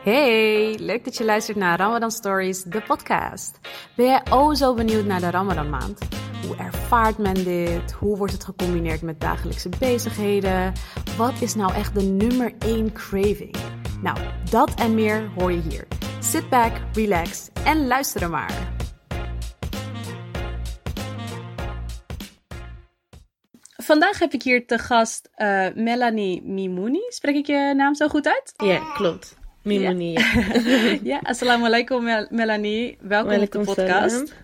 Hey, leuk dat je luistert naar Ramadan Stories, de podcast. Ben jij oh zo benieuwd naar de Ramadan maand? Hoe ervaart men dit? Hoe wordt het gecombineerd met dagelijkse bezigheden? Wat is nou echt de nummer 1 craving? Nou, dat en meer hoor je hier. Sit back, relax en luister er maar. Vandaag heb ik hier te gast uh, Melanie Mimouni. Spreek ik je naam zo goed uit? Ja, klopt. Mimouni. Ja, ja assalamu alaikum Mel Melanie. Welkom op de podcast.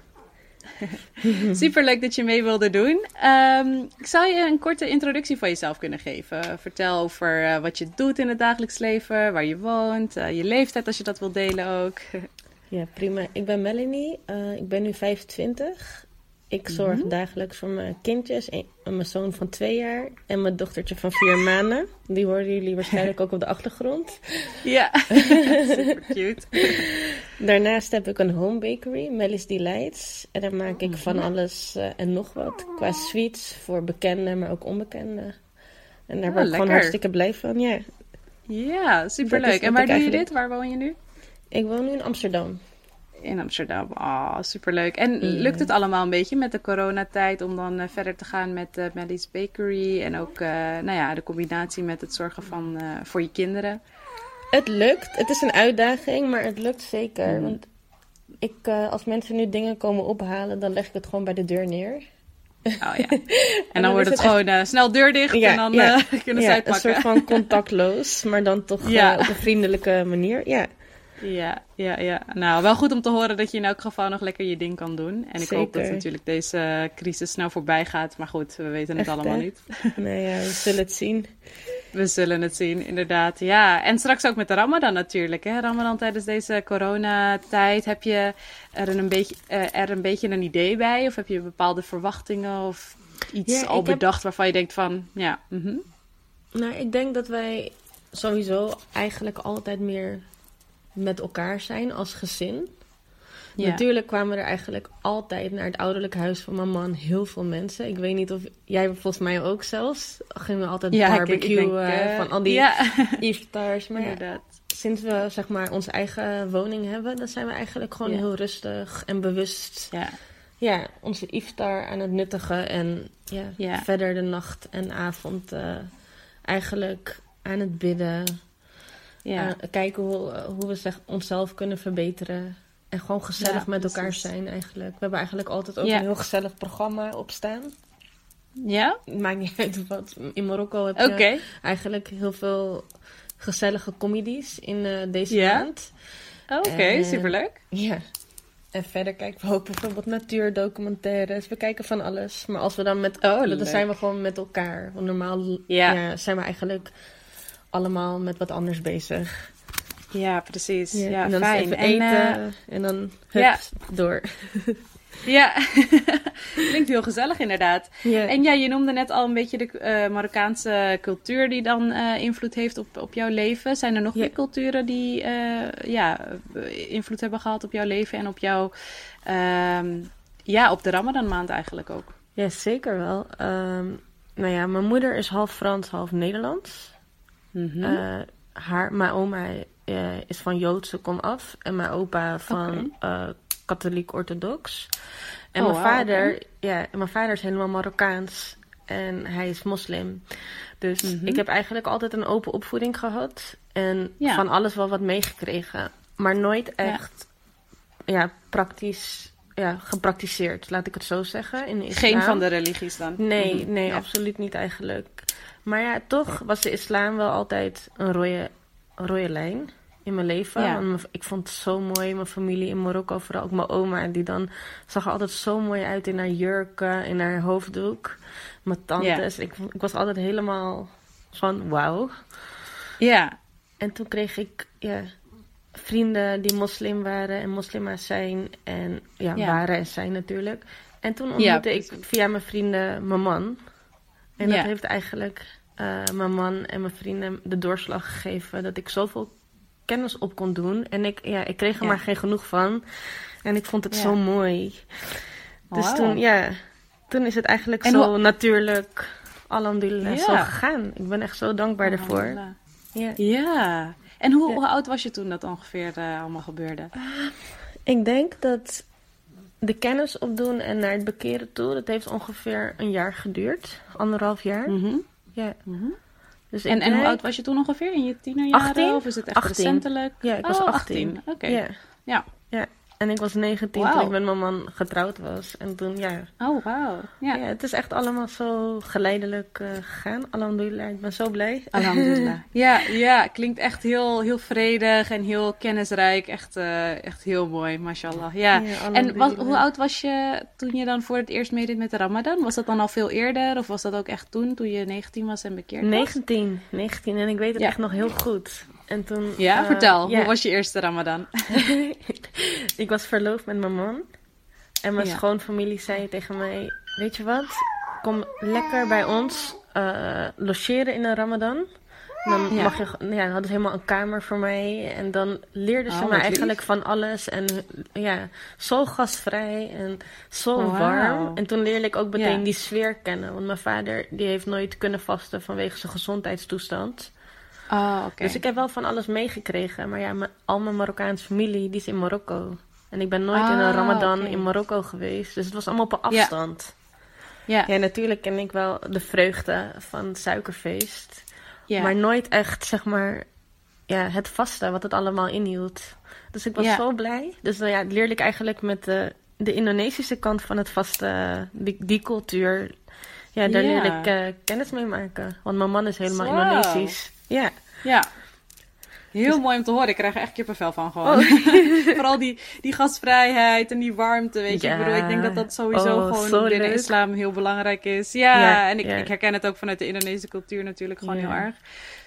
Super leuk dat je mee wilde doen. Um, zou je een korte introductie van jezelf kunnen geven? Vertel over uh, wat je doet in het dagelijks leven, waar je woont, uh, je leeftijd als je dat wilt delen ook. ja, prima. Ik ben Melanie. Uh, ik ben nu 25. Ik zorg mm-hmm. dagelijks voor mijn kindjes. Mijn zoon van twee jaar en mijn dochtertje van vier maanden. Die horen jullie waarschijnlijk ook op de achtergrond. Ja, super cute. Daarnaast heb ik een home bakery, Melly's Delights. En daar maak ik van mm-hmm. alles uh, en nog wat. Qua sweets voor bekenden, maar ook onbekenden. En daar oh, word ik gewoon hartstikke blij van, ja. Ja, superleuk. En waar doe je dit? Waar woon je nu? Ik woon nu in Amsterdam in Amsterdam. Oh, superleuk. En lukt het allemaal een beetje met de coronatijd om dan uh, verder te gaan met uh, Bakery en ook uh, nou ja, de combinatie met het zorgen van voor je kinderen? Het lukt. Het is een uitdaging, maar het lukt zeker. Mm. Want ik, als mensen nu dingen komen ophalen, dan leg ik het gewoon bij de deur neer. Oh ja. En, en dan, wordt het, gewoon snel deur dicht ja, en dan ja, kunnen ja, zij het pakken. Een soort van contactloos, maar dan toch op een vriendelijke manier. Ja. Ja, ja, ja. Nou, wel goed om te horen dat je in elk geval nog lekker je ding kan doen. En ik hoop dat natuurlijk deze crisis snel voorbij gaat. Maar goed, we weten het allemaal niet. Nee, ja, we zullen het zien. We zullen het zien, inderdaad. Ja, en straks ook met de Ramadan natuurlijk. Hè? Ramadan tijdens deze coronatijd. Heb je er een, beetje, uh, er een beetje een idee bij? Of heb je bepaalde verwachtingen of iets al bedacht waarvan je denkt van, ja. Mm Nou, ik denk dat wij sowieso eigenlijk altijd meer met elkaar zijn als gezin. Natuurlijk kwamen er eigenlijk altijd naar het ouderlijk huis van mijn man heel veel mensen. Ik weet niet of jij volgens mij ook zelfs. Gingen we altijd ja, barbecuen uh, van al die ja. iftars. Maar Inderdaad. sinds we zeg maar onze eigen woning hebben, dan zijn we eigenlijk gewoon heel rustig en bewust. Ja. Ja, onze iftar aan het nuttigen en ja, verder de nacht en avond uh, eigenlijk aan het bidden. Ja. Uh, kijken hoe, eh, hoe we zeg, onszelf kunnen verbeteren. En gewoon gezellig met elkaar zijn eigenlijk. We hebben eigenlijk altijd ook een heel gezellig programma op staan. Ja? Maakt niet uit wat. In Marokko heb je eigenlijk heel veel gezellige comedies in uh, deze maand. Oh, Oké, okay. superleuk. Ja. En verder kijken we ook bijvoorbeeld natuurdocumentaires. We kijken van alles. Maar als we dan met... Oh, dan zijn we gewoon met elkaar. Want normaal ja. zijn we eigenlijk allemaal met wat anders bezig. Ja, precies. Ja, en dan fijn. even eten en, uh, en dan hup, ja. door. ja, klinkt heel gezellig inderdaad. En ja, je noemde net al een beetje de uh, Marokkaanse cultuur die dan uh, invloed heeft op, op jouw leven. Zijn er nog meer culturen die ja, invloed hebben gehad op jouw leven en op jouw, um, ja, op de Ramadan maand eigenlijk ook? Ja, zeker wel. Um, nou ja, mijn moeder is half Frans, half Nederlands. Mm haar, mijn oma uh, is van Joodse kom af en mijn opa van okay. uh, katholiek-orthodox. En oh, mijn vader, ja, mijn vader is helemaal Marokkaans en hij is moslim. Dus mm -hmm. ik heb eigenlijk altijd een open opvoeding gehad en ja. van alles wel wat meegekregen, maar nooit echt ja. ja, praktisch ja, gepraktiseerd, laat ik het zo zeggen. In Geen van de religies dan? Nee, mm -hmm. nee, ja. absoluut niet eigenlijk. Maar ja, toch was de islam wel altijd een rode, rode lijn in mijn leven. Ja. ik vond het zo mooi, mijn familie in Marokko, vooral ook mijn oma. Die dan zag er altijd zo mooi uit in haar jurken, in haar hoofddoek. Mijn tantes. Ja. Ik, ik was altijd helemaal van wauw. Ja. En toen kreeg ik ja, vrienden die moslim waren en moslima's zijn. En ja, ja. waren en zijn natuurlijk. En toen ontmoette ik via mijn vrienden mijn man. En dat heeft eigenlijk uh, mijn man en mijn vrienden de doorslag gegeven dat ik zoveel kennis op kon doen. En ik, ja, ik kreeg er ja. maar geen genoeg van. En ik vond het ja. zo mooi. Dus toen, ja, toen is het eigenlijk en zo natuurlijk, alhamdulillah, zo gegaan. Ik ben echt zo dankbaar ervoor. Ja. ja. En hoe, hoe oud was je toen dat ongeveer uh, allemaal gebeurde? ik denk dat de kennis opdoen en naar het bekeren toe, dat heeft ongeveer een jaar geduurd. Anderhalf jaar. Mhm. Ja. Mhm. Dus En, en hoe oud was je toen ongeveer? In je tienerjaren? 18? Of is het echt 18. recentelijk? Ja, ik was Oh, 18. Oké. Ja. ja. En ik was 19 Wauw. toen ik met mijn man getrouwd was. En toen, ja. Oh, wauw. Ja. ja. het is echt allemaal zo geleidelijk eh, gegaan. Alhamdulillah, ik ben zo blij. Alhamdulillah. ja, ja, klinkt echt heel, heel vredig en heel kennisrijk. Echt, eh, echt heel mooi, mashallah. Ja. Ja, en was, hoe oud was je toen je dan voor het eerst meedeed met de Ramadan? Was dat dan al veel eerder? Of was dat ook echt toen, toen je 19 was en bekeerd was? 19, 19 en ik weet het Ja. echt nog heel goed. En toen, Ja, eh, vertel. ja. Hoe was je eerste Ramadan? ik was verloofd met mijn man. En mijn Ja. schoonfamilie zei tegen mij: Weet je wat? Kom lekker bij ons eh, logeren in een Ramadan. Dan Ja. mag je, ja, hadden ze helemaal een kamer voor mij. En dan leerden ze Oh, me eigenlijk lief. van alles. En ja, zo gastvrij en zo Wauw. warm. En toen leerde ik ook meteen Ja. die sfeer kennen. Want mijn vader die heeft nooit kunnen vasten vanwege zijn gezondheidstoestand. Oh, oké. Dus ik heb wel van alles meegekregen. Maar ja, mijn- al mijn Marokkaanse familie die is in Marokko. En ik ben nooit in een Ah, Ramadan in Marokko geweest. Dus het was allemaal op een afstand. Ja, Ja, natuurlijk ken ik wel de vreugde van het suikerfeest. ja. Maar nooit echt, zeg maar, ja, het vaste wat het allemaal inhield. Dus ik was Ja. zo blij. Dus nou ja, leerde ik eigenlijk met de, de Indonesische kant van het vaste, die, die cultuur. Ja, daar leerde ik eh, kennis mee maken. Want mijn man is helemaal Zo. Indonesisch. Ja. Ja. Heel mooi om te horen. Ik krijg er echt kippenvel van gewoon. Oh. Vooral die, die gastvrijheid en die warmte, weet je. Ja. Ik bedoel, ik denk dat dat sowieso Oh, gewoon binnen leuk. islam heel belangrijk is. Ja, Ja, en ik, ja. ik herken het ook vanuit de Indonesische cultuur natuurlijk gewoon heel erg.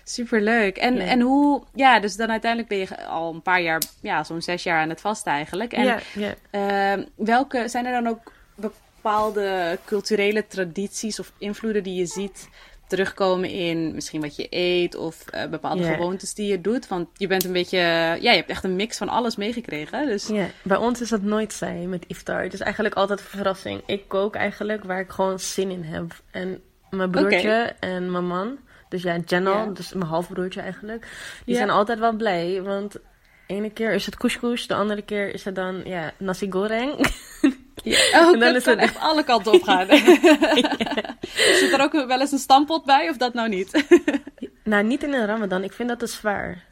Superleuk. En, Ja. en hoe, ja, dus dan uiteindelijk ben je al een paar jaar, ja, zo'n zes jaar aan het vasten eigenlijk. En ja, ja. Ehm, welke zijn er dan ook bepaalde culturele tradities of invloeden die je ziet terugkomen in misschien wat je eet of eh, bepaalde gewoontes die je doet? Want je bent een beetje, ja, je hebt echt een mix van alles meegekregen. Dus Ja, bij ons is dat nooit zij met iftar. Het is eigenlijk altijd een verrassing. Ik kook eigenlijk waar ik gewoon zin in heb. En mijn broertje en mijn man, dus ja, Jenel, Ja. dus mijn halfbroertje eigenlijk, die zijn altijd wel blij. Want de ene keer is het couscous, de andere keer is het dan ja, nasi goreng. oh, En dan dat is kan het- echt alle kanten op gaan. Zit er ook wel eens een stampot bij of dat nou niet? nou, niet in een ramadan. Ik vind dat te zwaar.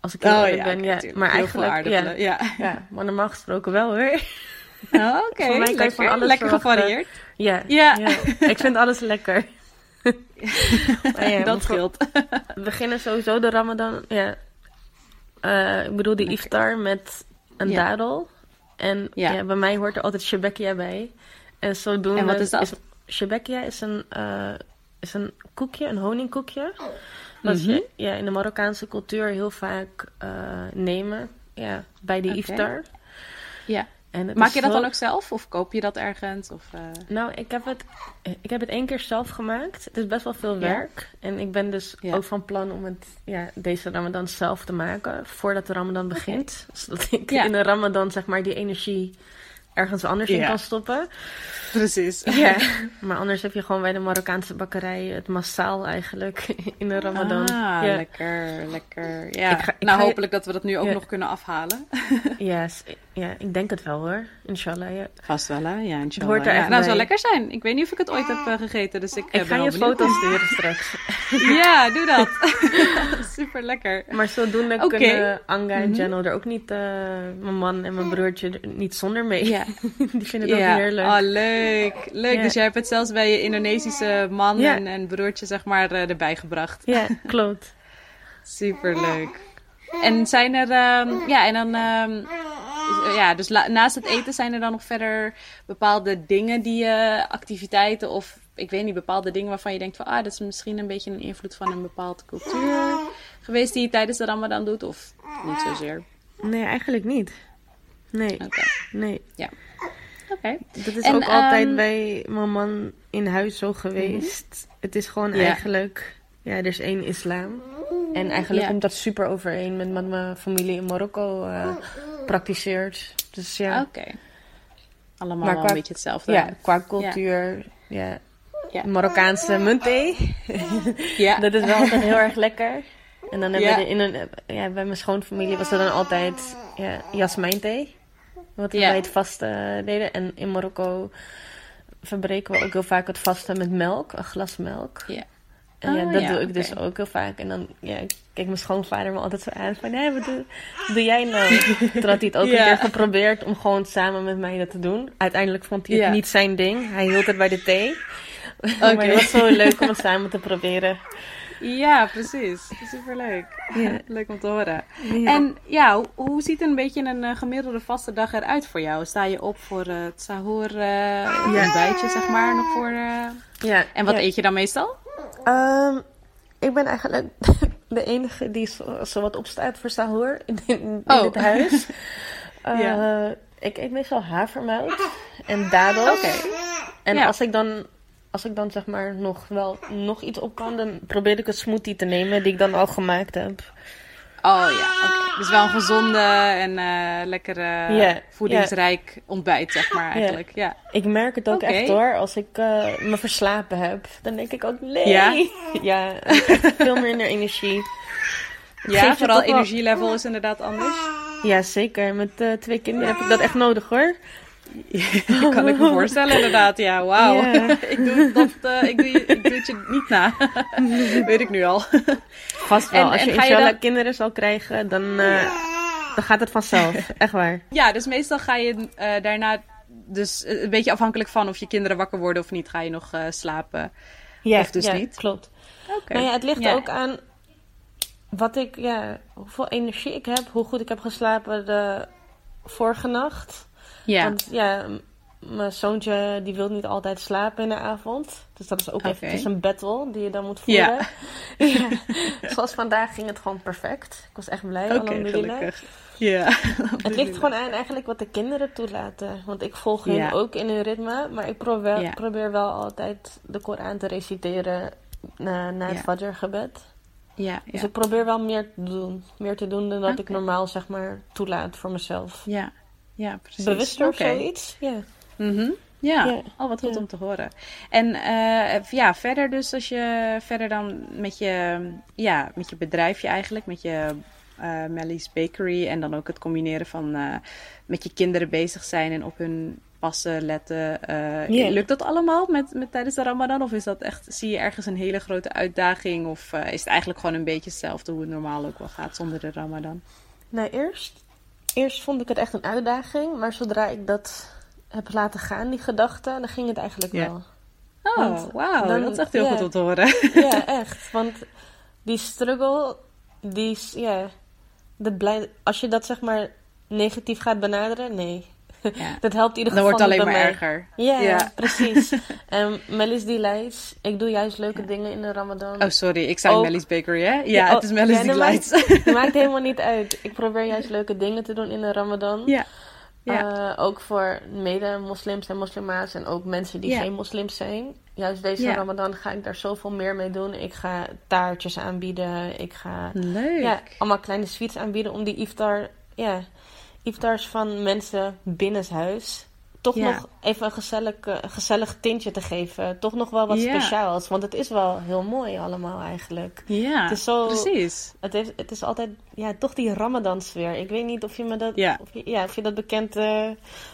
Als ik Oh eerlijk ja, ben, ja. tuurlijk. Maar Heel eigenlijk, ja, ja. ja, maar normaal gesproken wel hoor. Oh, Oké, je lekker, van alles lekker gevarieerd. Ja, Ja. ik vind alles lekker. Ja, dat scheelt. We beginnen sowieso de Ramadan. Ja. Eh, ik bedoel, de iftar met een Ja. dadel. En Ja. ja. bij mij hoort er altijd shebekia bij. En zodoende. En wat is dat? shebekia is een, eh, is een koekje, een honingkoekje. Wat Mhm. ze ja, in de Marokkaanse cultuur heel vaak eh, nemen. Ja, bij de iftar. Ja. En Maak je dat dan ook zelf of koop je dat ergens? Of, eh, Nou, ik heb, het, ik heb het één keer zelf gemaakt. Het is best wel veel Ja. werk. En ik ben dus Ja. ook van plan om het, ja, deze Ramadan zelf te maken. Voordat de Ramadan begint. Zodat ik Ja. in de Ramadan zeg maar die energie ergens anders in kan stoppen. Precies. Ja. maar anders heb je gewoon bij de Marokkaanse bakkerij het massaal eigenlijk in de Ramadan. Ah, ja. lekker, lekker. Ja, Ik ga- ik nou ga hopelijk dat we dat nu ook nog kunnen afhalen. Ja, s- ja, ik denk het wel hoor. Inshallah, ja. Vast wel, hè? Ja, inshallah. hoort er ja. echt Nou, het zou lekker zijn. Ik weet niet of ik het ooit heb eh, gegeten, dus ik, eh, Ik ben ga je foto's sturen straks. Ja, doe dat. Super lekker. Maar zodoende Oké. kunnen Anga en. Jenno er ook niet, eh, mijn man en mijn broertje, er niet zonder mee. Ja. Die vinden het ook heerlijk. Oh, leuk. Leuk. Dus jij hebt het zelfs bij je Indonesische man en, en broertje, zeg maar, erbij gebracht. Ja, klopt. Super leuk. En zijn er, ehm, ja, en dan, ehm, ja, dus naast het eten zijn er dan nog verder bepaalde dingen die je, activiteiten of, ik weet niet, bepaalde dingen waarvan je denkt van, ah, dat is misschien een beetje een invloed van een bepaalde cultuur geweest die je tijdens de Ramadan doet, of niet zozeer? Nee, eigenlijk niet. Nee, nee. Oké. Dat is En, ook altijd ehm, bij mijn man in huis zo geweest. Het is gewoon Ja. eigenlijk, ja, er is één islam. En eigenlijk Ja. komt dat super overeen met mijn familie in Marokko eh, praktiseert. Dus ja, Oké. Allemaal Maar wel qua- een beetje hetzelfde. ja qua cultuur, ja. Ja. Marokkaanse muntthee. Ja. Dat is wel altijd heel erg lekker. En dan hebben we in een, ja, bij mijn schoonfamilie was er dan altijd ja, jasmijnthee. Wat we bij het vasten deden. En in Marokko verbreken we ook heel vaak het vasten met melk, een glas melk. Ja. En ja, oh, dat doe ik dus ook heel vaak. En dan ja, kijk mijn schoonvader me altijd zo aan van... Hé, wat doe, doe jij nou? Toen had hij het ook een keer geprobeerd om gewoon samen met mij dat te doen. Uiteindelijk vond hij het niet zijn ding. Hij hield het bij de thee. Okay. maar het was zo leuk om het samen te proberen. Ja, precies. Superleuk. Ja. Leuk om te horen. En ja, hoe ziet een beetje een uh, gemiddelde vaste dag eruit voor jou? Sta je op voor het sahur, uh, een ontbijtje zeg maar, nog voor... Uh... Ja. En wat eet je dan meestal? Um, ik ben eigenlijk de enige die zo, zo wat opstaat voor sahur in, in, oh. het huis. ja. Ik eet meestal havermout en dadels. Oké. En als ik dan als ik dan zeg maar nog wel nog iets op kan, dan probeer ik een smoothie te nemen die ik dan al gemaakt heb. Oh ja, oké. Dus wel een gezonde en uh, lekkere voedingsrijk ontbijt, zeg maar eigenlijk. Ja. Ik merk het ook echt hoor. Als ik uh, me verslapen heb, dan denk ik ook nee. Ja, ja veel minder energie. Ja, vooral energielevel is inderdaad anders. Ja, zeker. Met twee kinderen heb ik dat echt nodig hoor. kan ik me voorstellen, inderdaad. Ja, wauw. ik, doe dat, uh, ik, doe, ik doe het je niet na. Weet ik nu al. Vast wel. En, Als je inshallah dan... kinderen zal krijgen, dan, uh, dan gaat het vanzelf. Echt waar. Ja, dus meestal ga je uh, daarna... Dus een beetje afhankelijk van of je kinderen wakker worden of niet, ga je nog slapen. Ja, of dus ja, niet. klopt. Okay. Maar ja, het ligt ook aan wat ik, ja, hoeveel energie ik heb, hoe goed ik heb geslapen de vorige nacht. Ja. Want ja, mijn zoontje die wil niet altijd slapen in de avond. Dus dat is ook okay. even een battle die je dan moet voeren. Ja. Zoals vandaag ging het gewoon perfect. Ik was echt blij. Oké, gelukkig. Ja. het ligt gewoon aan eigenlijk wat de kinderen toelaten. Want ik volg hen ook in hun ritme. Maar ik probeer, probeer wel altijd de Koran te reciteren na, na het Fajr-gebed. Ja, dus ik probeer wel meer te doen. Meer te doen dan dat ik normaal zeg maar toelaat voor mezelf. Ja, ja, precies. Bewuster okay. of zoiets. Ja. Mm Ja, al oh, wat goed om te horen. En uh, ja, verder dus als je verder dan met je, ja, met je bedrijfje eigenlijk, met je uh, Melly's Bakery en dan ook het combineren van uh, met je kinderen bezig zijn en op hun passen, letten. Lukt dat allemaal met, met, tijdens de Ramadan? Of is dat echt, zie je ergens een hele grote uitdaging? Of is het eigenlijk gewoon een beetje hetzelfde hoe het normaal ook wel gaat zonder de Ramadan? Nou, eerst eerst vond ik het echt een uitdaging, maar zodra ik dat heb laten gaan, die gedachte, dan ging het eigenlijk wel. Oh, wauw, dat is echt heel goed om te horen. Ja, echt. Want die struggle, die is, ja, dat blij, als je dat zeg maar negatief gaat benaderen, nee. Ja. dat helpt in ieder geval. Dan wordt het alleen maar erger. Ja, ja. precies. en Melis Delights. Ik doe juist leuke dingen in de Ramadan. Oh, sorry. Ik zei Melis Bakery, hè? Ja, het is Melis Delights. Het maakt, helemaal niet uit. Ik probeer juist leuke dingen te doen in de Ramadan. Ja. Ja. Uh, ook voor mede-moslims en moslima's en ook mensen die geen moslims zijn. Juist deze Ramadan ga ik daar zoveel meer mee doen. Ik ga taartjes aanbieden. Ik ga Leuk. Ja, allemaal kleine sweets aanbieden om die iftar ja, iftars van mensen binnenshuis toch nog even een gezellig, uh, gezellig tintje te geven. Toch nog wel wat speciaals. Want het is wel heel mooi allemaal eigenlijk. Ja, het is zo, precies. Het, heeft, het is altijd ja, toch die Ramadan sfeer. Ik weet niet of je me dat, ja. of je, ja, of je dat bekend uh,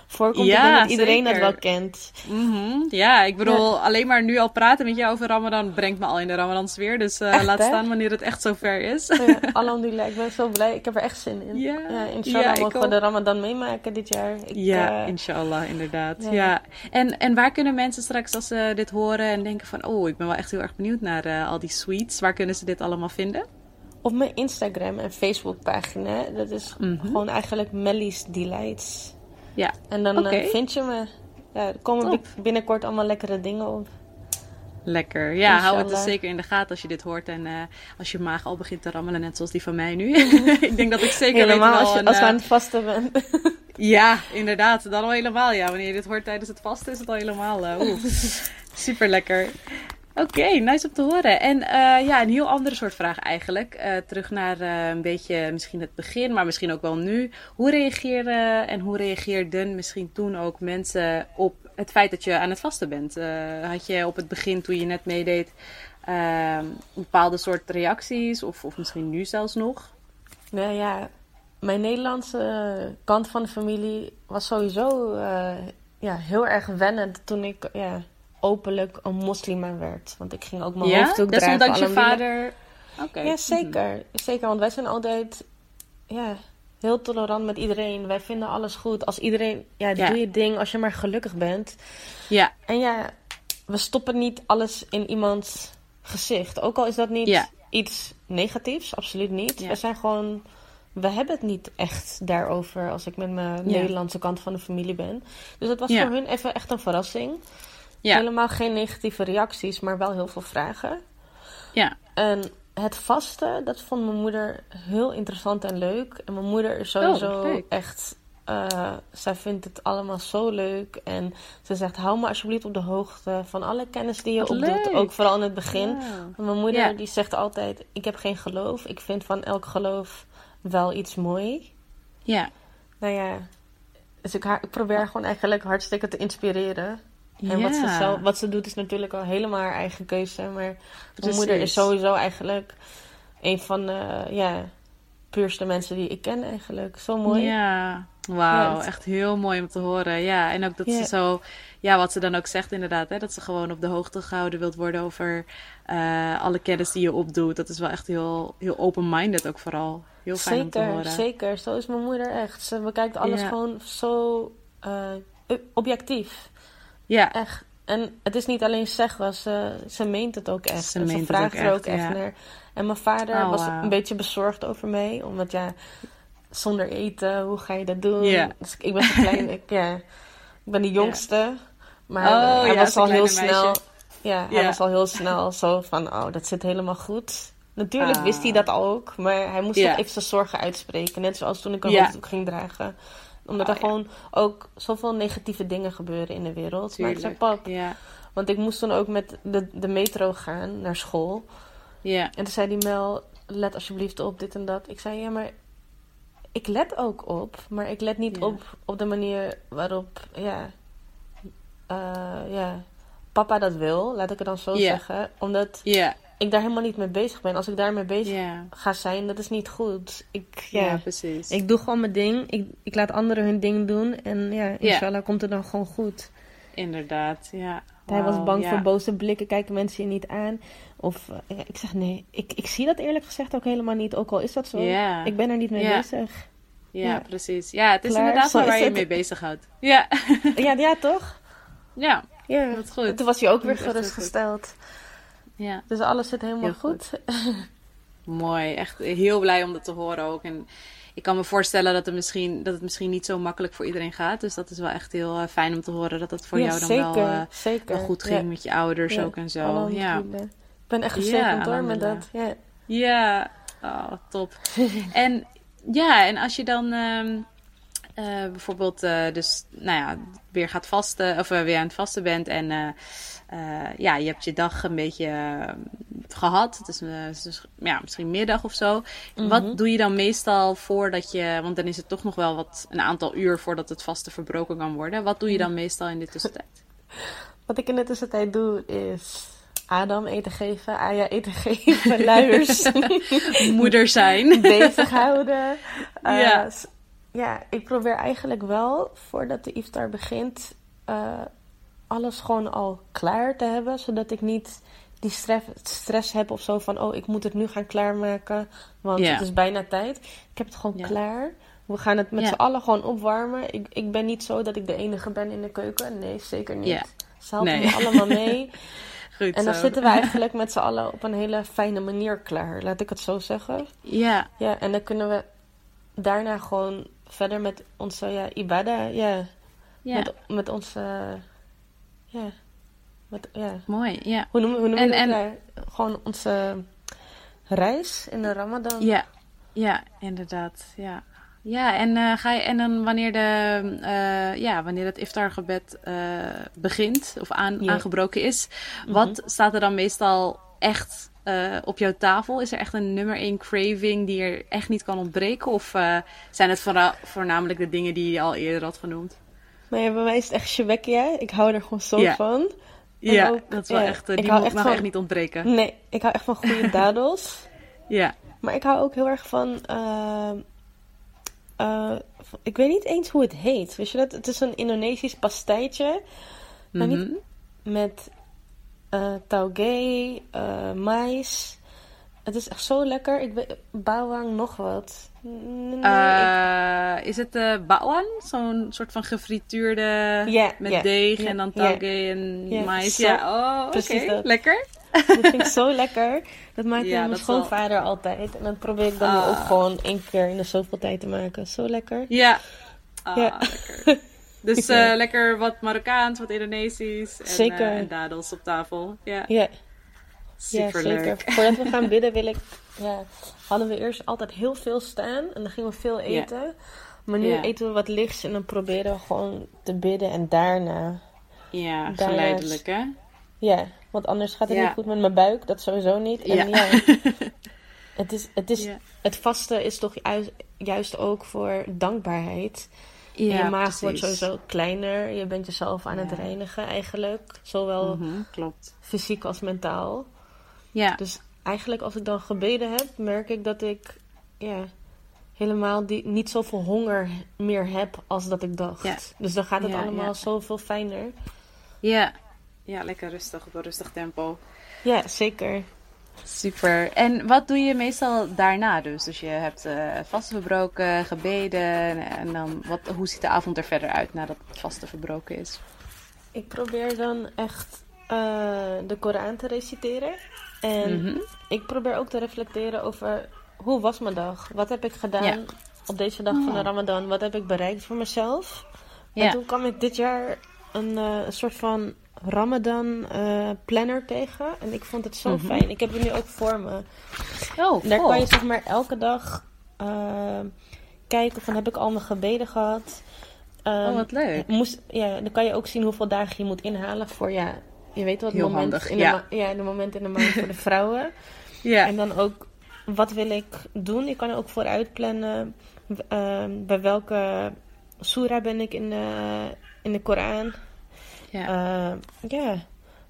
voorkomt. Ja, ik denk dat iedereen dat wel kent. Mm Ja, ik bedoel, alleen maar nu al praten met jou over Ramadan brengt me al in de Ramadan sfeer. Dus uh, laat staan wanneer het echt zover is. Ja, alhamdulillah, ik ben zo blij. Ik heb er echt zin in. Ja, ja inshallah mogen we de Ramadan meemaken dit jaar. Ik, ja, inshallah, inderdaad. Ja. En, en waar kunnen mensen straks als ze dit horen en denken van... oh, ik ben wel echt heel erg benieuwd naar uh, al die sweets. Waar kunnen ze dit allemaal vinden? Op mijn Instagram en Facebook pagina. Dat is mm -hmm. gewoon eigenlijk Melly's Delights. Ja. En dan okay. uh, vind je me. Ja, er komen Top. binnenkort allemaal lekkere dingen op. Lekker. Ja, hou het dus zeker in de gaten als je dit hoort. En uh, als je maag al begint te rammelen, net zoals die van mij nu. ik denk dat ik zeker Helemaal weet wel als, je, als we aan het vasten bent. Ja, inderdaad. Dan al helemaal. Ja, wanneer je dit hoort tijdens het vasten is het al helemaal. Uh, super lekker. Oké, nice om te horen. En uh, ja, een heel andere soort vraag eigenlijk. Uh, terug naar een beetje misschien het begin, maar misschien ook wel nu. Hoe reageren en hoe reageerden misschien toen ook mensen op het feit dat je aan het vasten bent? had je op het begin, toen je net meedeed, ehm, bepaalde soort reacties? Of, of misschien nu zelfs nog? Nou ja, mijn Nederlandse kant van de familie was sowieso uh, ja, heel erg wennend toen ik ja, openlijk een moslima werd. Want ik ging ook mijn ja? hoofddoek dragen. Desondanks je vader... Okay. Ja, zeker. Zeker, want wij zijn altijd ja, heel tolerant met iedereen. Wij vinden alles goed. Als iedereen, ja, doe je ding als je maar gelukkig bent. Ja. En ja, we stoppen niet alles in iemands gezicht. Ook al is dat niet iets negatiefs, absoluut niet. We zijn gewoon we hebben het niet echt daarover als ik met mijn Nederlandse kant van de familie ben. Dus dat was voor hun even echt een verrassing. Ja. Helemaal geen negatieve reacties, maar wel heel veel vragen. Ja. En het vasten, dat vond mijn moeder heel interessant en leuk. En mijn moeder is sowieso oh, echt. Uh, zij vindt het allemaal zo leuk. En ze zegt: hou me alsjeblieft op de hoogte van alle kennis die je Wat opdoet. Leuk. Ook vooral in het begin. Mijn moeder die zegt altijd: Ik heb geen geloof. Ik vind van elk geloof wel iets mooi. Ja. Nou ja, dus ik, ik probeer gewoon eigenlijk hartstikke te inspireren. En wat, ze zelf, wat ze doet is natuurlijk al helemaal haar eigen keuze. Maar mijn moeder is sowieso eigenlijk een van de ja, puurste mensen die ik ken eigenlijk. Zo mooi. Ja, wauw. echt heel mooi om te horen. Ja, en ook dat ze zo... Ja, wat ze dan ook zegt inderdaad. Hè, dat ze gewoon op de hoogte gehouden wilt worden over uh, alle kennis die je opdoet. Dat is wel echt heel, heel open-minded ook vooral. Heel fijn zeker, om te horen. Zeker, zo is mijn moeder echt. Ze bekijkt alles gewoon zo uh, objectief. Ja. Echt. En het is niet alleen zeggen, ze, ze meent het ook echt. Ze, en ze vraagt er ook echt, naar. En mijn vader oh, was een beetje bezorgd over mij. Omdat ja, zonder eten, hoe ga je dat doen? Ja. Dus ik ben zo klein, ik, ja, ik ben de jongste. Maar oh, hij was al heel snel. Ja, hij was al heel snel zo van, oh, dat zit helemaal goed. Natuurlijk ah. wist hij dat ook, maar hij moest yeah. even zijn zorgen uitspreken. Net zoals toen ik een ging dragen. Omdat oh, er gewoon ook zoveel negatieve dingen gebeuren in de wereld. Maar ik zei, pap, want ik moest toen ook met de, de metro gaan naar school. Ja. En toen zei die Mel, let alsjeblieft op dit en dat. Ik zei, ja, maar ik let ook op. Maar ik let niet op op de manier waarop, ja, uh, ja, papa dat wil. Laat ik het dan zo zeggen. Omdat... Ja ik daar helemaal niet mee bezig ben. Als ik daarmee bezig ga zijn, dat is niet goed. Ik, ja, precies. Ik doe gewoon mijn ding. Ik, ik laat anderen hun ding doen. En ja, inshallah komt het dan gewoon goed. Inderdaad, ja. Hij was bang voor boze blikken, kijken mensen je niet aan. Of uh, ik zeg nee, ik, ik zie dat eerlijk gezegd ook helemaal niet. Ook al is dat zo. Ik ben er niet mee bezig. Ja, precies. Ja, het is inderdaad wel waar je mee bezighoudt. Ja. ja, ja, toch? Ja, ja. dat is goed. Toen was je ook weer gerustgesteld. Ja. Dus alles zit helemaal goed. Mooi, echt heel blij om dat te horen ook. En ik kan me voorstellen dat het misschien, dat het misschien niet zo makkelijk voor iedereen gaat. Dus dat is wel echt heel uh, fijn om te horen dat het voor jou dan zeker, wel, uh, zeker. wel goed ging met je ouders ook en zo. Ja. Ik ben echt gezegend hoor met dat. Ja, ja. Oh, top. en ja, en als je dan uh, bijvoorbeeld dus, nou ja, weer gaat vasten of weer aan het vasten bent en uh, ja, je hebt je dag een beetje uh, gehad. Het is, uh, dus, ja, misschien middag of zo. Wat doe je dan meestal voordat je, want dan is het toch nog wel wat een aantal uur voordat het vaste verbroken kan worden. Wat doe je dan meestal in de tussentijd? Wat ik in de tussentijd doe is Adam eten geven, Aya eten geven, luiers. Moeder zijn. Bezighouden. ja. ja, ik probeer eigenlijk wel, voordat de iftar begint, alles gewoon al klaar te hebben. Zodat ik niet die stress, stress heb of zo van... oh, ik moet het nu gaan klaarmaken, want het is bijna tijd. Ik heb het gewoon klaar. We gaan het met z'n allen gewoon opwarmen. Ik, ik ben niet zo dat ik de enige ben in de keuken. Nee, zeker niet. Ze helpen nee. me allemaal mee. Goed en dan zitten we eigenlijk met z'n allen op een hele fijne manier klaar. Laat ik het zo zeggen. Ja. Ja, en dan kunnen we daarna gewoon verder met onze. Ja, ja. Met, met onze ja. Wat, ja. Mooi, ja. Hoe noemen, hoe noemen we dat? En... Gewoon onze reis in de Ramadan. Ja, ja inderdaad. Ja. Ja, en, uh, ga je, en dan wanneer, de, uh, ja, wanneer het iftargebed uh, begint of aan, aangebroken is, mhm. wat staat er dan meestal echt op jouw tafel? Is er echt een nummer één craving die er echt niet kan ontbreken? Of zijn het voornamelijk de dingen die je al eerder had genoemd? Maar ja, bij mij is het echt shebekia. Ik hou er gewoon zo van. Ja, ook, dat is wel echt, die ik moet, mag echt niet ontbreken. Nee, ik hou echt van goede dadels. ja. Maar ik hou ook heel erg van, uh, uh, ik weet niet eens hoe het heet. Weet je dat? Het is een Indonesisch pastijtje. Maar niet mhm. met uh, tauge, mais. Het is echt zo lekker. Ik weet, bawang nog wat. Nee, Is het uh, bawang? Zo'n soort van gefrituurde met deeg en dan tauge en mais. ja, oh, oké. Lekker. Dat vind ik zo lekker. Dat maakt ja, mijn schoonvader altijd. En dat probeer ik dan ook ah. gewoon één keer in de zoveel tijd te maken. Zo lekker. Ja. Ah, ja. lekker. Dus uh, lekker wat Marokkaans, wat Indonesisch. En, zeker. Uh, en dadels op tafel. Ja. Ja. Super ja, zeker. Voordat we gaan bidden wil ik... Ja, hadden we eerst altijd heel veel staan. En dan gingen we veel eten. Maar nu eten we wat lichts. En dan proberen we gewoon te bidden. En daarna... Ja, geleidelijk hè? Ja, want anders gaat het niet goed met mijn buik. Dat sowieso niet. En ja. het, is, het, is, het vaste is toch juist, juist ook voor dankbaarheid. Ja, je maag wordt sowieso kleiner. Je bent jezelf aan het reinigen eigenlijk. Zowel mhm, klopt. fysiek als mentaal. Ja. Dus eigenlijk als ik dan gebeden heb, merk ik dat ik ja, helemaal die, niet zoveel honger meer heb als dat ik dacht. Dus dan gaat het allemaal zoveel fijner. Ja, ja, lekker rustig, op een rustig tempo. Ja, zeker. Super. En wat doe je meestal daarna dus? Dus je hebt uh, vasten verbroken, gebeden en dan wat, hoe ziet de avond er verder uit nadat het vasten verbroken is? Ik probeer dan echt uh, de Koran te reciteren. En mhm. ik probeer ook te reflecteren over hoe was mijn dag? Wat heb ik gedaan op deze dag van de oh. Ramadan? Wat heb ik bereikt voor mezelf? Ja. En toen kwam ik dit jaar een, uh, een soort van Ramadan uh, planner tegen. En ik vond het zo mhm. fijn. Ik heb het nu ook voor me. Oh, Daar kan je zeg maar elke dag uh, kijken van heb ik al mijn gebeden gehad. Um, oh, wat leuk. Moest, ja, dan kan je ook zien hoeveel dagen je moet inhalen voor ja, je weet wat, moment handig, in ja. De, ja, de moment in de maand voor de vrouwen. ja. En dan ook wat wil ik doen. Je kan ook vooruit plannen uh, bij welke surah ben ik in de, in de Koran. Ja. Uh, ja,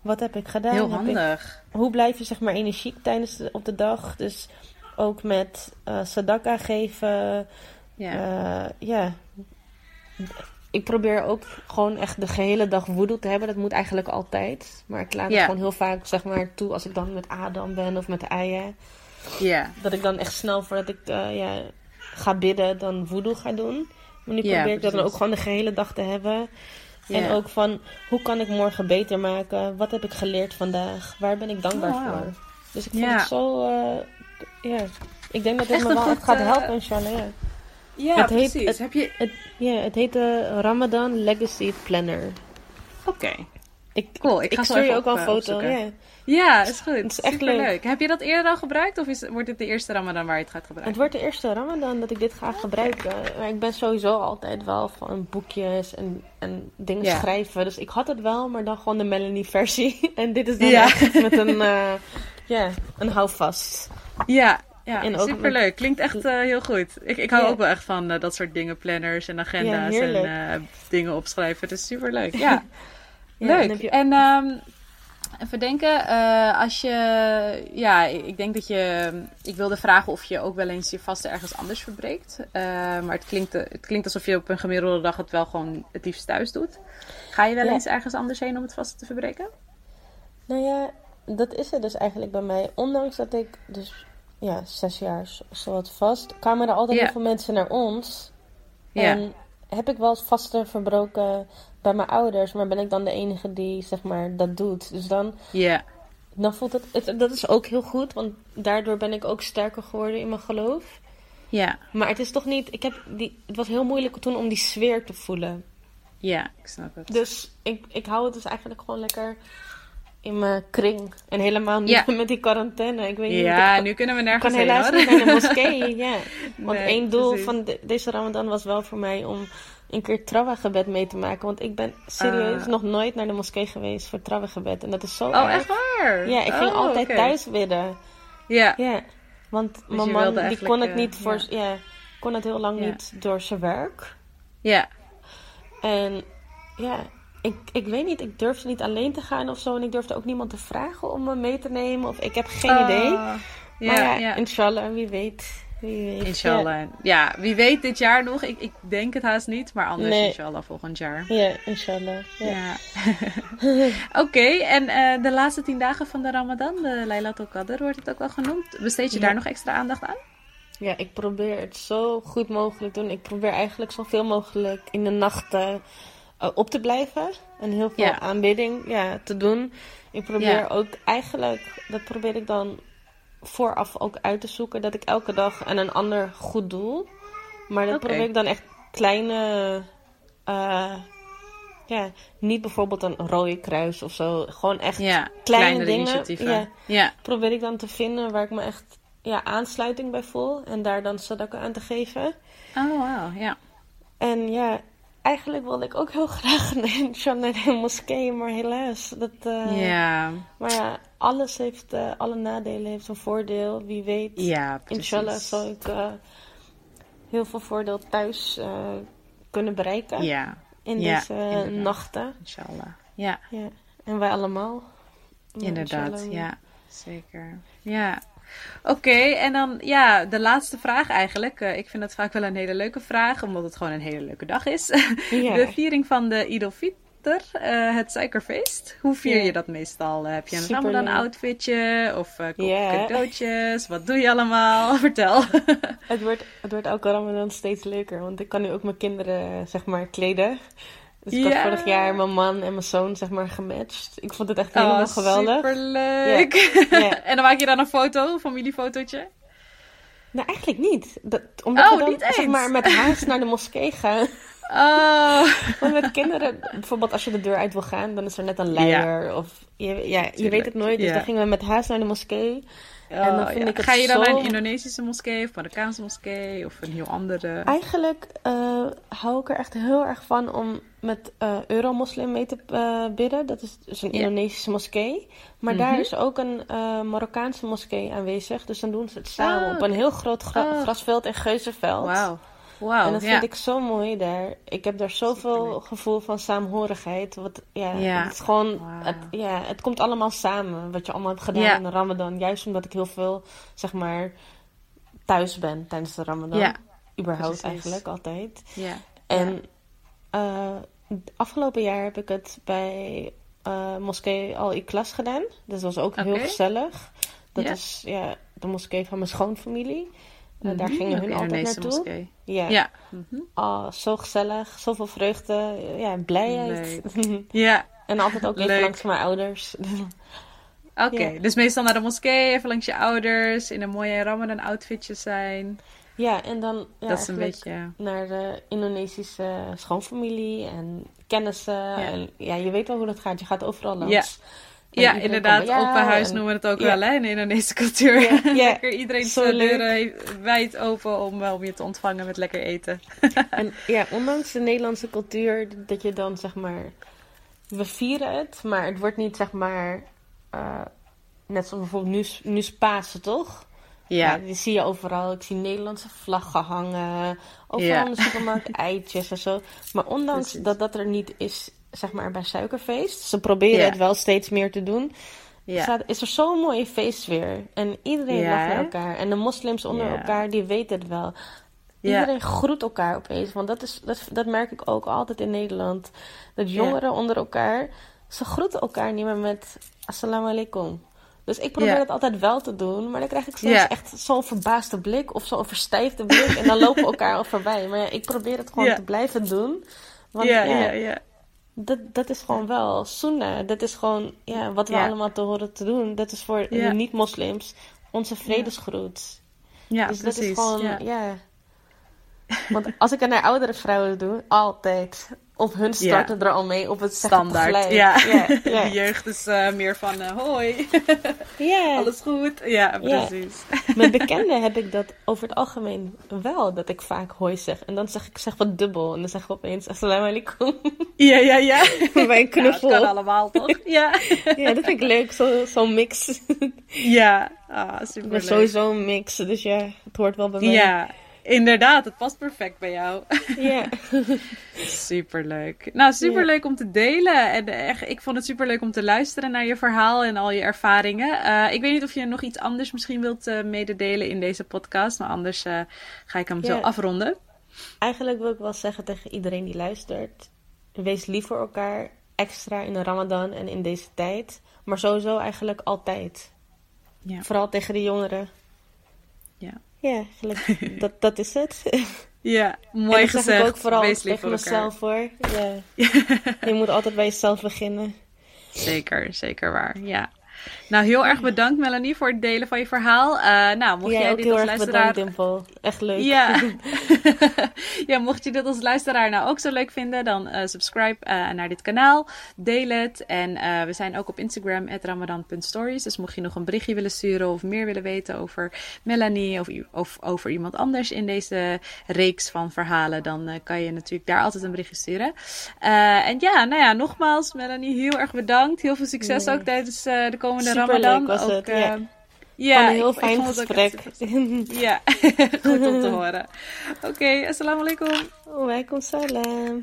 wat heb ik gedaan? Heel handig. hoe blijf je zeg maar energiek tijdens de, op de dag? Dus ook met uh, sadaka geven. Ja. Uh, ja. Ik probeer ook gewoon echt de gehele dag woede te hebben. Dat moet eigenlijk altijd. Maar ik laat het gewoon heel vaak zeg maar toe als ik dan met Adam ben of met. Ja. Dat ik dan echt snel voordat ik ja, ga bidden, dan voodoo ga doen. Maar nu probeer ik dat dan ook gewoon de gehele dag te hebben. En ook van, hoe kan ik morgen beter maken? Wat heb ik geleerd vandaag? Waar ben ik dankbaar oh, voor? Dus ik vond het zo... Uh, ja, ik denk dat dit me wel gaat helpen, uh, inshallah. Ja, het precies. Heet, het, heb je... het, ja, het heet de Ramadan Legacy Planner. Oké. Ik, cool, ik, ga stuur je ook al een eh, foto. Ja. ja, is goed. Het is echt leuk. Heb je dat eerder al gebruikt of is, wordt dit de eerste Ramadan waar je het gaat gebruiken? Het wordt de eerste Ramadan dat ik dit ga gebruiken. Maar ik ben sowieso altijd wel van boekjes en, en dingen schrijven. Dus ik had het wel, maar dan gewoon de Melanie-versie. En dit is dan echt met een, uh, ja, een houvast. Ja, ja, en superleuk. Klinkt echt uh, heel goed. Ik, ik hou ook wel echt van uh, dat soort dingen, planners en agenda's en uh, dingen opschrijven. Het is superleuk. Ja. Leuk. En um, even denken, als je, ja, ik denk dat je, ik wilde vragen of je ook wel eens je vasten ergens anders verbreekt. Maar het klinkt, het klinkt alsof je op een gemiddelde dag het wel gewoon het liefst thuis doet. Ga je wel eens ergens anders heen om het vasten te verbreken? Nou ja, dat is het dus eigenlijk bij mij. Ondanks dat ik dus ja, zes jaar zo wat vast, kwamen er altijd heel veel mensen naar ons. En heb ik wel vasten verbroken bij mijn ouders, maar ben ik dan de enige die zeg maar dat doet. Dus dan, ja. dan voelt het, het, dat is ook heel goed, want daardoor ben ik ook sterker geworden in mijn geloof. Ja. Maar het is toch niet, ik heb die, het was heel moeilijk toen om die sfeer te voelen. Ja, ik snap het. Dus ik, ik hou het dus eigenlijk gewoon lekker in mijn kring. En helemaal niet met die quarantaine. Ik weet niet ja, nu kunnen we nergens heen. Ik kan helaas niet naar de moskee. ja. Want één doel van deze Ramadan was wel voor mij om een keer trawa-gebed mee te maken. Want ik ben serieus ah. nog nooit naar de moskee geweest voor trawa-gebed. En dat is zo Oh, echt waar? Ja, ik ging oh, altijd thuis bidden. Ja. Ja, want dus mijn man die kon het niet voor... Ja. kon het heel lang niet door zijn werk. Ja. En ja, ik, ik weet niet, ik durfde niet alleen te gaan of zo. En ik durfde ook niemand te vragen om me mee te nemen. Of ik heb geen Oh, idee. Ja, Maar ja, inshallah, wie weet. Wie weet. Inshallah. Ja. wie weet dit jaar nog. Ik, ik denk het haast niet, maar anders Nee. inshallah volgend jaar. Ja, inshallah. Ja. Oké, en eh, de laatste tien dagen van de Ramadan, de Laylatul Qadr wordt het ook wel genoemd. Besteed je daar nog extra aandacht aan? Ja, ik probeer het zo goed mogelijk te doen. Ik probeer eigenlijk zoveel mogelijk in de nachten op te blijven. En heel veel Ja. aanbidding ja, te doen. Ik probeer Ja. ook eigenlijk, dat probeer ik dan vooraf ook uit te zoeken. Dat ik elke dag aan een ander goed doel. Maar dat probeer ik dan echt kleine... eh, ja, niet bijvoorbeeld een rode kruis of zo. Gewoon echt Ja, kleine dingen. initiatieven. Ja, Ja. probeer ik dan te vinden waar ik me echt ja, aansluiting bij voel. En daar dan sadaka aan te geven. Oh, wauw, ja. En ja, eigenlijk wilde ik ook heel graag naar de moskee. Maar helaas. Dat, eh, ja, Maar ja, alles heeft, eh, alle nadelen heeft een voordeel. Wie weet. ja, inshallah zal ik eh, heel veel voordeel thuis kunnen bereiken. Ja, in ja, deze inderdaad. nachten. inshallah. Ja, Ja. En wij allemaal. Inderdaad. inshallah. Ja, zeker. Ja. Oké, en dan ja, de laatste vraag eigenlijk. Eh, ik vind dat vaak wel een hele leuke vraag, omdat het gewoon een hele leuke dag is. Ja. De viering van de Fitr, eh, het suikerfeest. Hoe vier Ja. je dat meestal? Eh, heb je een Superleuk. Ramadan outfitje of koop je Ja. cadeautjes? Wat doe je allemaal? Vertel. Het wordt, het wordt elke Ramadan steeds leuker. Want ik kan nu ook mijn kinderen, zeg maar, kleden. Dus ik Ja. had vorig jaar mijn man en mijn zoon, zeg maar, gematcht. Ik vond het echt helemaal oh, geweldig. superleuk. Ja. en dan maak je dan een foto, een familiefotootje? Nou, eigenlijk niet. Dat, omdat Oh, we dan, niet zeg maar, met haast naar de moskee gaan. Oh. Want met kinderen, bijvoorbeeld als je de deur uit wil gaan, dan is er net een luier. Of, je, ja, je Tuurlijk, weet het nooit. Dus ja. dan gingen we met haast naar de moskee. En dan Oh, vind ja. ik het Ga je dan zo- naar een Indonesische moskee of Marokkaanse moskee of een heel andere? Eigenlijk eh, hou ik er echt heel erg van om met eh Euromoslim mee te eh, bidden. Dat is dus een. Indonesische moskee. Maar Mhm. daar is ook een eh, Marokkaanse moskee aanwezig. Dus dan doen ze het samen Oh, op een heel groot gra- Oh. grasveld in Geuzenveld. Wauw. En dat ja. vind ik zo mooi daar. Ik heb daar zoveel Superleuk. gevoel van saamhorigheid. Wat, ja, Ja. Het, is gewoon, het, ja, het komt allemaal samen. Wat je allemaal hebt gedaan Ja. in de Ramadan. Juist omdat ik heel veel, zeg maar, thuis ben tijdens de Ramadan. Ja, Überhaupt precies. eigenlijk, altijd. Ja. En eh, afgelopen jaar heb ik het bij eh, Moskee Al-Iklas gedaan. Dus dat was ook heel gezellig. Dat Ja. is ja, de moskee van mijn schoonfamilie. Eh, daar Mhm, gingen ook hun altijd naartoe. moskee. Ja. Ja. Oh, zo gezellig. Zoveel vreugde. Ja, blijheid. Ja. en altijd ook even Leuk. langs mijn ouders. Oké, Ja. dus meestal naar de moskee, even langs je ouders, in een mooie Ramadan outfitje zijn. Ja, en dan ja, dat is een beetje... naar de Indonesische schoonfamilie en kennissen. En ja, je weet wel hoe dat gaat. Je gaat overal langs. Ja. En Ja, inderdaad. bij Open huis en- noemen we het ook Ja. wel, hè, in de Indonesische cultuur. Ja, ja. lekker iedereen zijn deuren wijd open om, eh, om je te ontvangen met lekker eten. En ja, ondanks de Nederlandse cultuur, dat je dan zeg maar. We vieren het, maar het wordt niet zeg maar. eh, net zoals bijvoorbeeld nu, nu Pasen, toch? Ja. die zie je overal. Ik zie Nederlandse vlaggen hangen. Overal Ja. in de supermarkt eitjes en zo. Maar ondanks Precies. dat dat er niet is, zeg maar bij Suikerfeest. Ze proberen Ja. het wel steeds meer te doen. Ja. Staat, is er zo'n mooie feestsfeer. En iedereen lacht naar elkaar. En de moslims onder elkaar, die weten het wel. Ja. Iedereen groet elkaar opeens. Want dat, is, dat, dat merk ik ook altijd in Nederland. Dat jongeren onder elkaar, ze groeten elkaar niet meer met assalamu alaikum. Dus ik probeer het altijd wel te doen. Maar dan krijg ik soms echt zo'n verbaasde blik of zo'n verstijfde blik. En dan lopen we elkaar al voorbij. Maar ja, ik probeer het gewoon te blijven doen. Want ja. Dat, dat is gewoon wel sunnah. Dat is gewoon ja, wat we allemaal te horen te doen. Dat is voor de niet-moslims onze vredesgroet. Ja, dus precies. dat is gewoon, ja. ja. Want als ik het naar oudere vrouwen doe, altijd. Of hun starten er al mee, of het Standaard. Ja. ja, De jeugd is eh, meer van eh, hoi, Ja. alles goed. Ja, precies. Met bekenden heb ik dat over het algemeen wel, dat ik vaak hoi zeg. En dan zeg ik zeg wat dubbel. En dan zeggen we opeens assalamu alaikum. Ja, ja, ja. Bij een Ja, knuffel. kan allemaal, toch? Ja. Ja, dat vind ik leuk, zo- zo'n mix. Ja, ah, Ik super ben sowieso een mix, dus ja, het hoort wel bij mij. Ja, Inderdaad, het past perfect bij jou. Ja. superleuk. Nou, superleuk om te delen. En echt, ik vond het superleuk om te luisteren naar je verhaal en al je ervaringen. Uh, ik weet niet of je nog iets anders misschien wilt uh, mededelen in deze podcast. Maar anders uh, ga ik hem zo afronden. Eigenlijk wil ik wel zeggen tegen iedereen die luistert. Wees lief voor elkaar. Extra in de ramadan en in deze tijd. Maar sowieso eigenlijk altijd. Ja. Vooral tegen de jongeren. Ja. Ja, dat, dat is het. Ja, mooi gezegd. Dat zeg ik ook vooral Wees tegen mezelf hoor. Ja. Je moet altijd bij jezelf beginnen. Zeker, zeker waar. Ja. Nou, heel erg bedankt Melanie voor het delen van je verhaal. Uh, nou, mocht jij dit heel als erg luisteraar... bedankt, Dimple. Echt leuk. Ja. ja, mocht je dit als luisteraar nou ook zo leuk vinden, dan uh, subscribe uh, naar dit kanaal. Deel het. En we zijn ook op Instagram, ramadan.stories. Dus mocht je nog een berichtje willen sturen of meer willen weten over Melanie of, of over iemand anders in deze reeks van verhalen, dan kan je natuurlijk daar altijd een berichtje sturen. en ja, nou ja, nogmaals, Melanie, heel erg bedankt. Heel veel succes ook tijdens de komende komende Ramadan. was ook, het, ja. Ja, een heel fijn gesprek. ja, goed om te horen. Oké, okay, assalamu alaikum. Waalaikum salam.